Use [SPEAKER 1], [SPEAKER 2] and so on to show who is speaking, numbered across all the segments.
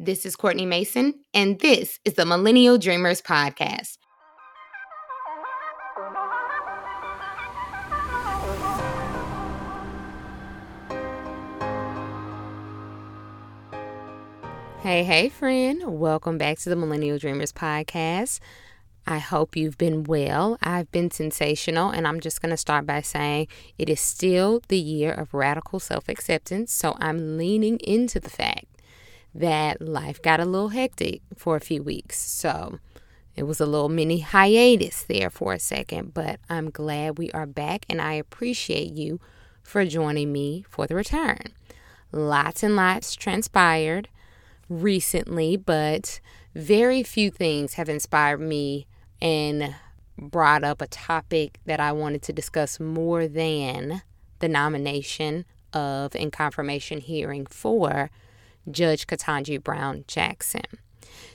[SPEAKER 1] This is Courtney Mason, and this is the Millennial Dreamers Podcast. Hey, hey, friend. Welcome back to the Millennial Dreamers Podcast. I hope you've been well. I've been sensational, and I'm just going to start by saying it is still the year of radical self acceptance. So I'm leaning into the fact that life got a little hectic for a few weeks. So it was a little mini hiatus there for a second, but I'm glad we are back, and I appreciate you for joining me for the return. Lots and lots transpired recently, but very few things have inspired me and brought up a topic that I wanted to discuss more than the nomination of and confirmation hearing for Judge Ketanji Brown Jackson.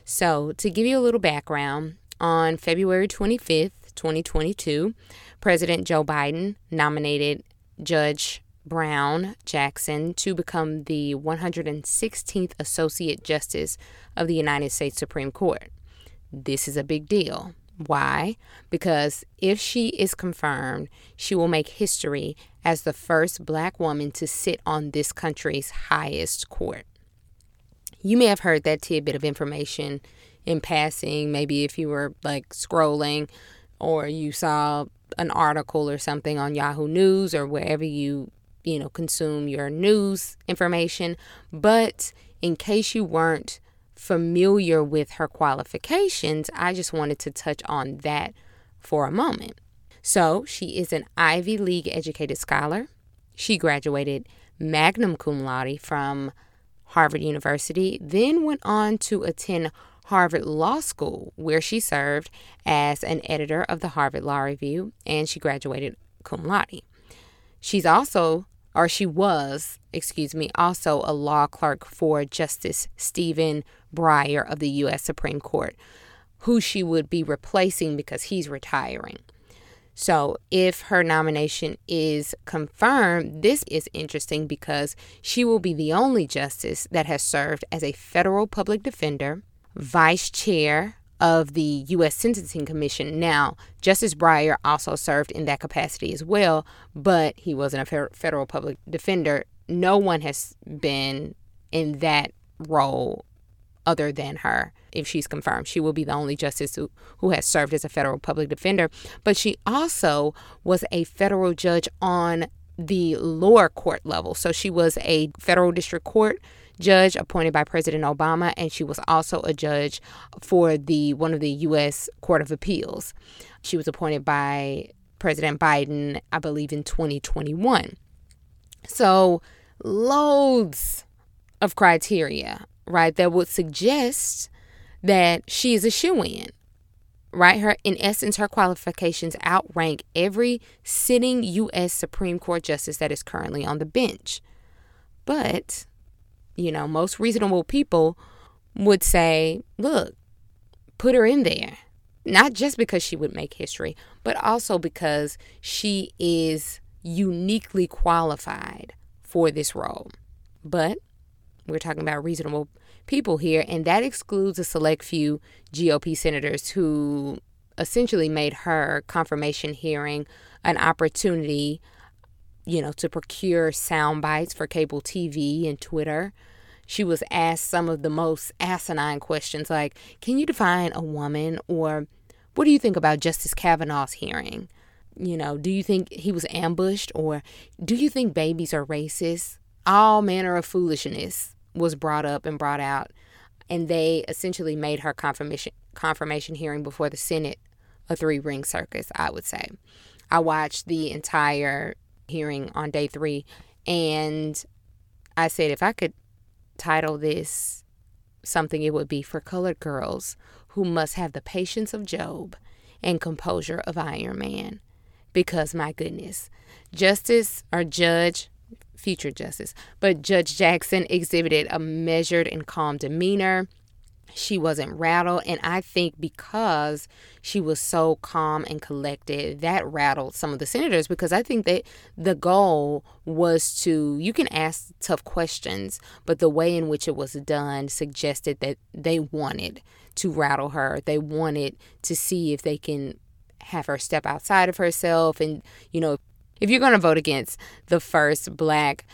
[SPEAKER 1] So, to give you a little background, on February 25th, 2022, President Joe Biden nominated Judge Brown Jackson to become the 116th Associate Justice of the United States Supreme Court. This is a big deal. Why? Because if she is confirmed, she will make history as the first black woman to sit on this country's highest court. You may have heard that tidbit of information in passing, maybe if you were like scrolling or you saw an article or something on Yahoo News or wherever you, you know, consume your news information. But in case you weren't familiar with her qualifications, I just wanted to touch on that for a moment. So, she is an Ivy League educated scholar. She graduated magna cum laude from Harvard University, then went on to attend Harvard Law School, where she served as an editor of the Harvard Law Review, and she graduated cum laude. She's also or she was, excuse me, also a law clerk for Justice Stephen Breyer of the U.S. Supreme Court, who she would be replacing because he's retiring. So, if her nomination is confirmed, this is interesting because she will be the only justice that has served as a federal public defender, vice chair of the U.S. Sentencing Commission. Now, Justice Breyer also served in that capacity as well, but he wasn't a federal public defender. No one has been in that role other than her if she's confirmed. She will be the only justice who, who has served as a federal public defender. But she also was a federal judge on the lower court level. So she was a federal district court judge appointed by President Obama, and she was also a judge for the one of the U.S. Court of Appeals. She was appointed by President Biden, I believe, in 2021. So, loads of criteria, right, that would suggest that she is a shoe in. Right? Her in essence, her qualifications outrank every sitting US Supreme Court justice that is currently on the bench. But you know, most reasonable people would say, look, put her in there. Not just because she would make history, but also because she is uniquely qualified for this role. But we're talking about reasonable people here, and that excludes a select few GOP senators who essentially made her confirmation hearing an opportunity you know, to procure sound bites for cable TV and Twitter. She was asked some of the most asinine questions like, Can you define a woman? Or what do you think about Justice Kavanaugh's hearing? You know, do you think he was ambushed? Or do you think babies are racist? All manner of foolishness was brought up and brought out. And they essentially made her confirmation confirmation hearing before the Senate a three ring circus, I would say. I watched the entire hearing on day three. And I said, if I could title this something, it would be for colored girls who must have the patience of Job and composure of Iron Man. Because, my goodness, Justice or Judge, future Justice, but Judge Jackson exhibited a measured and calm demeanor. she wasn't rattled and i think because she was so calm and collected that rattled some of the senators because i think that the goal was to you can ask tough questions but the way in which it was done suggested that they wanted to rattle her they wanted to see if they can have her step outside of herself and you know if you're going to vote against the first black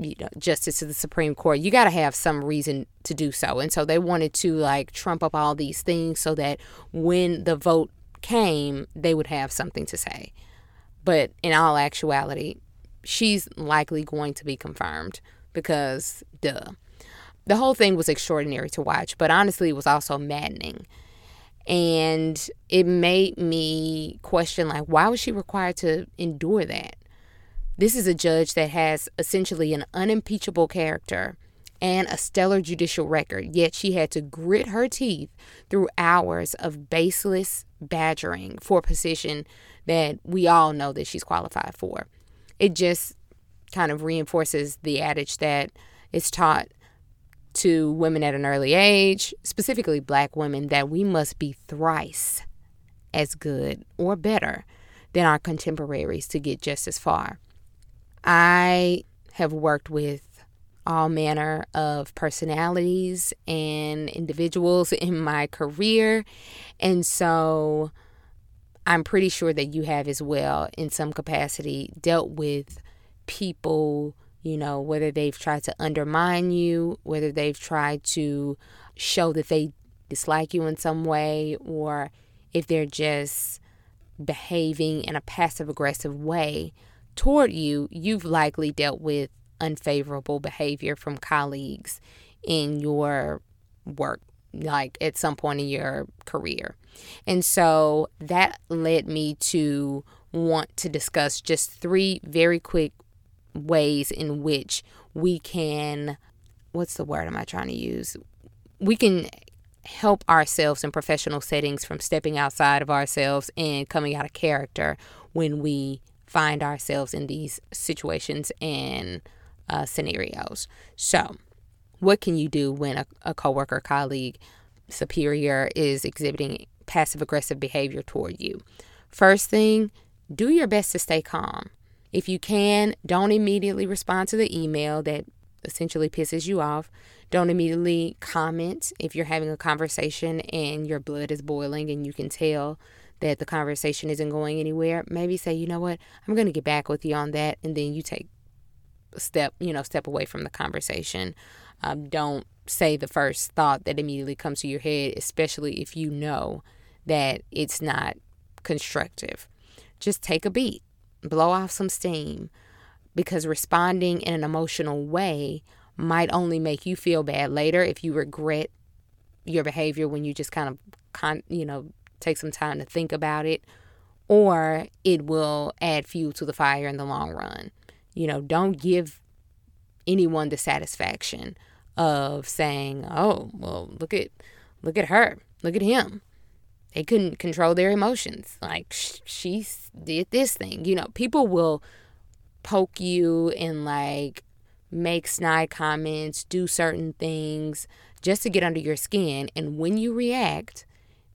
[SPEAKER 1] you know, justice to the Supreme Court, you got to have some reason to do so. And so they wanted to like trump up all these things so that when the vote came, they would have something to say. But in all actuality, she's likely going to be confirmed because, duh. The whole thing was extraordinary to watch, but honestly, it was also maddening. And it made me question, like, why was she required to endure that? This is a judge that has essentially an unimpeachable character and a stellar judicial record, yet she had to grit her teeth through hours of baseless badgering for a position that we all know that she's qualified for. It just kind of reinforces the adage that it's taught to women at an early age, specifically black women, that we must be thrice as good or better than our contemporaries to get just as far. I have worked with all manner of personalities and individuals in my career. And so I'm pretty sure that you have as well, in some capacity, dealt with people, you know, whether they've tried to undermine you, whether they've tried to show that they dislike you in some way, or if they're just behaving in a passive aggressive way toward you, you've likely dealt with unfavorable behavior from colleagues in your work, like at some point in your career. And so that led me to want to discuss just three very quick ways in which we can, what's the word am I trying to use? We can help ourselves in professional settings from stepping outside of ourselves and coming out of character when we find ourselves in these situations and uh, scenarios. So, what can you do when a, a coworker, colleague, superior is exhibiting passive aggressive behavior toward you? First thing, do your best to stay calm. If you can, don't immediately respond to the email that essentially pisses you off. Don't immediately comment if you're having a conversation and your blood is boiling and you can tell that the conversation isn't going anywhere, maybe say, you know what, I'm going to get back with you on that. And then you take a step, you know, step away from the conversation. Um, don't say the first thought that immediately comes to your head, especially if you know that it's not constructive. Just take a beat, blow off some steam, because responding in an emotional way might only make you feel bad later if you regret your behavior when you just kind of con- you know take some time to think about it, or it will add fuel to the fire in the long run. You know, don't give anyone the satisfaction of saying, "Oh, well, look at look at her. Look at him." They couldn't control their emotions. Like she did this thing. You know, people will poke you and like make snide comments, do certain things just to get under your skin. And when you react,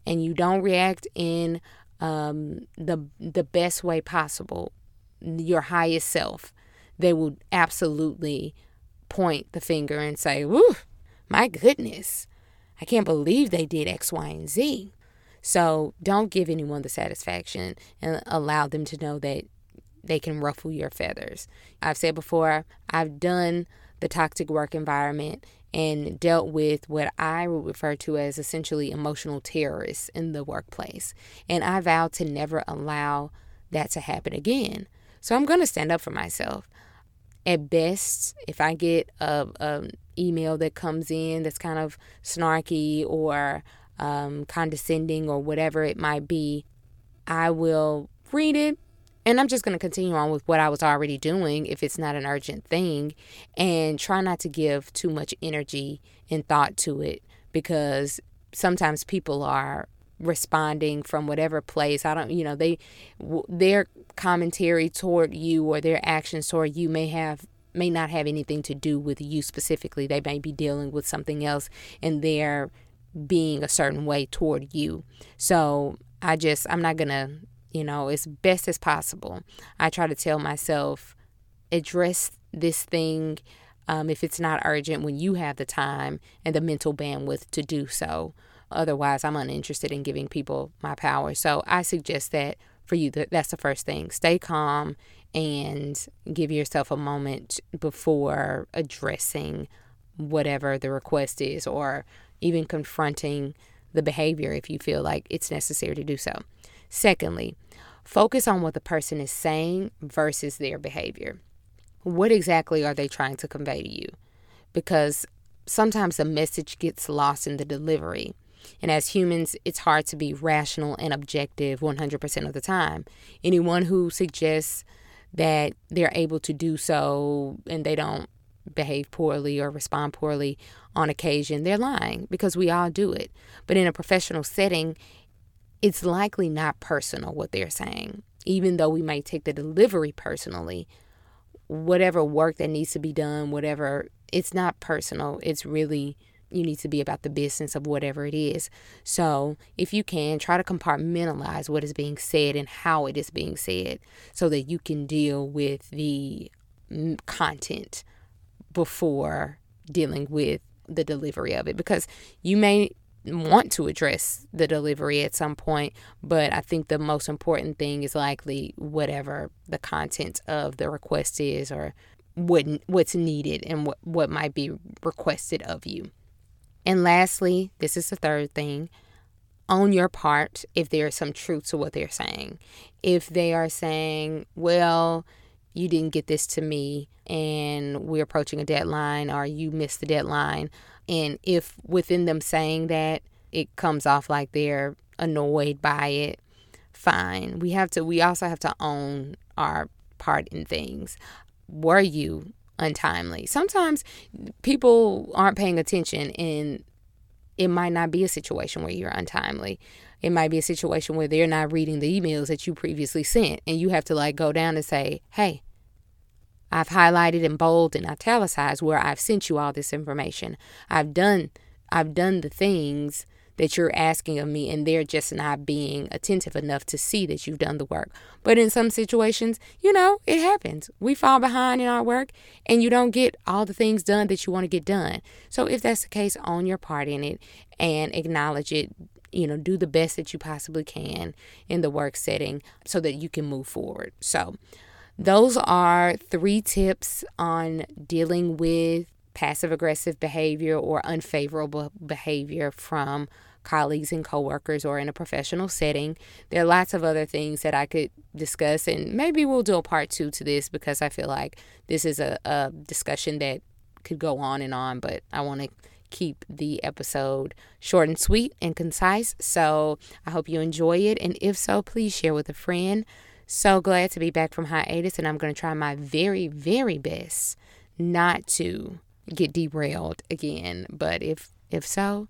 [SPEAKER 1] and you don't react in um, the the best way possible, your highest self, they will absolutely point the finger and say, "Woo, my goodness, I can't believe they did X, Y, and Z." So don't give anyone the satisfaction and allow them to know that they can ruffle your feathers. I've said before, I've done the toxic work environment and dealt with what I would refer to as essentially emotional terrorists in the workplace. And I vowed to never allow that to happen again. So I'm going to stand up for myself. At best, if I get a, a email that comes in that's kind of snarky or um, condescending or whatever it might be, I will read it and I'm just going to continue on with what I was already doing if it's not an urgent thing and try not to give too much energy and thought to it because sometimes people are responding from whatever place. I don't, you know, they their commentary toward you or their actions toward you may have may not have anything to do with you specifically. They may be dealing with something else and they're being a certain way toward you. So I just, I'm not going to, you know, as best as possible, I try to tell myself, address this thing um, if it's not urgent when you have the time and the mental bandwidth to do so. Otherwise, I'm uninterested in giving people my power. So I suggest that for you, that's the first thing. Stay calm and give yourself a moment before addressing whatever the request is or even confronting the behavior if you feel like it's necessary to do so. Secondly, focus on what the person is saying versus their behavior. What exactly are they trying to convey to you? Because sometimes the message gets lost in the delivery. And as humans, it's hard to be rational and objective 100% of the time. Anyone who suggests that they're able to do so and they don't behave poorly or respond poorly on occasion, they're lying because we all do it. But in a professional setting, it's likely not personal what they're saying. Even though we might take the delivery personally, whatever work that needs to be done, whatever, it's not personal. It's really, you need to be about the business of whatever it is. So, if you can, try to compartmentalize what is being said and how it is being said so that you can deal with the mm, content before dealing with the delivery of it because you may want to address the delivery at some point, but I think the most important thing is likely whatever the content of the request is or what what's needed and what, what might be requested of you. And lastly, this is the third thing, on your part if there's some truth to what they're saying. If they are saying, well, you didn't get this to me and we're approaching a deadline or you missed the deadline. And if within them saying that it comes off like they're annoyed by it, fine. We have to, we also have to own our part in things. Were you untimely? Sometimes people aren't paying attention and it might not be a situation where you're untimely. It might be a situation where they're not reading the emails that you previously sent and you have to like go down and say, "Hey, I've highlighted in bold and italicized where I've sent you all this information. I've done I've done the things that you're asking of me and they're just not being attentive enough to see that you've done the work. But in some situations, you know, it happens. We fall behind in our work and you don't get all the things done that you want to get done. So if that's the case, own your part in it and acknowledge it. You know, do the best that you possibly can in the work setting so that you can move forward. So, those are three tips on dealing with passive aggressive behavior or unfavorable behavior from colleagues and coworkers or in a professional setting. There are lots of other things that I could discuss, and maybe we'll do a part two to this because I feel like this is a, a discussion that could go on and on, but I want to keep the episode short and sweet and concise. So I hope you enjoy it, and if so, please share with a friend. So glad to be back from hiatus, and I'm going to try my very, very best not to get derailed again. But if if so,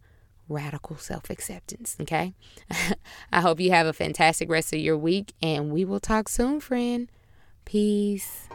[SPEAKER 1] radical self acceptance. Okay. I hope you have a fantastic rest of your week, and we will talk soon, friend. Peace.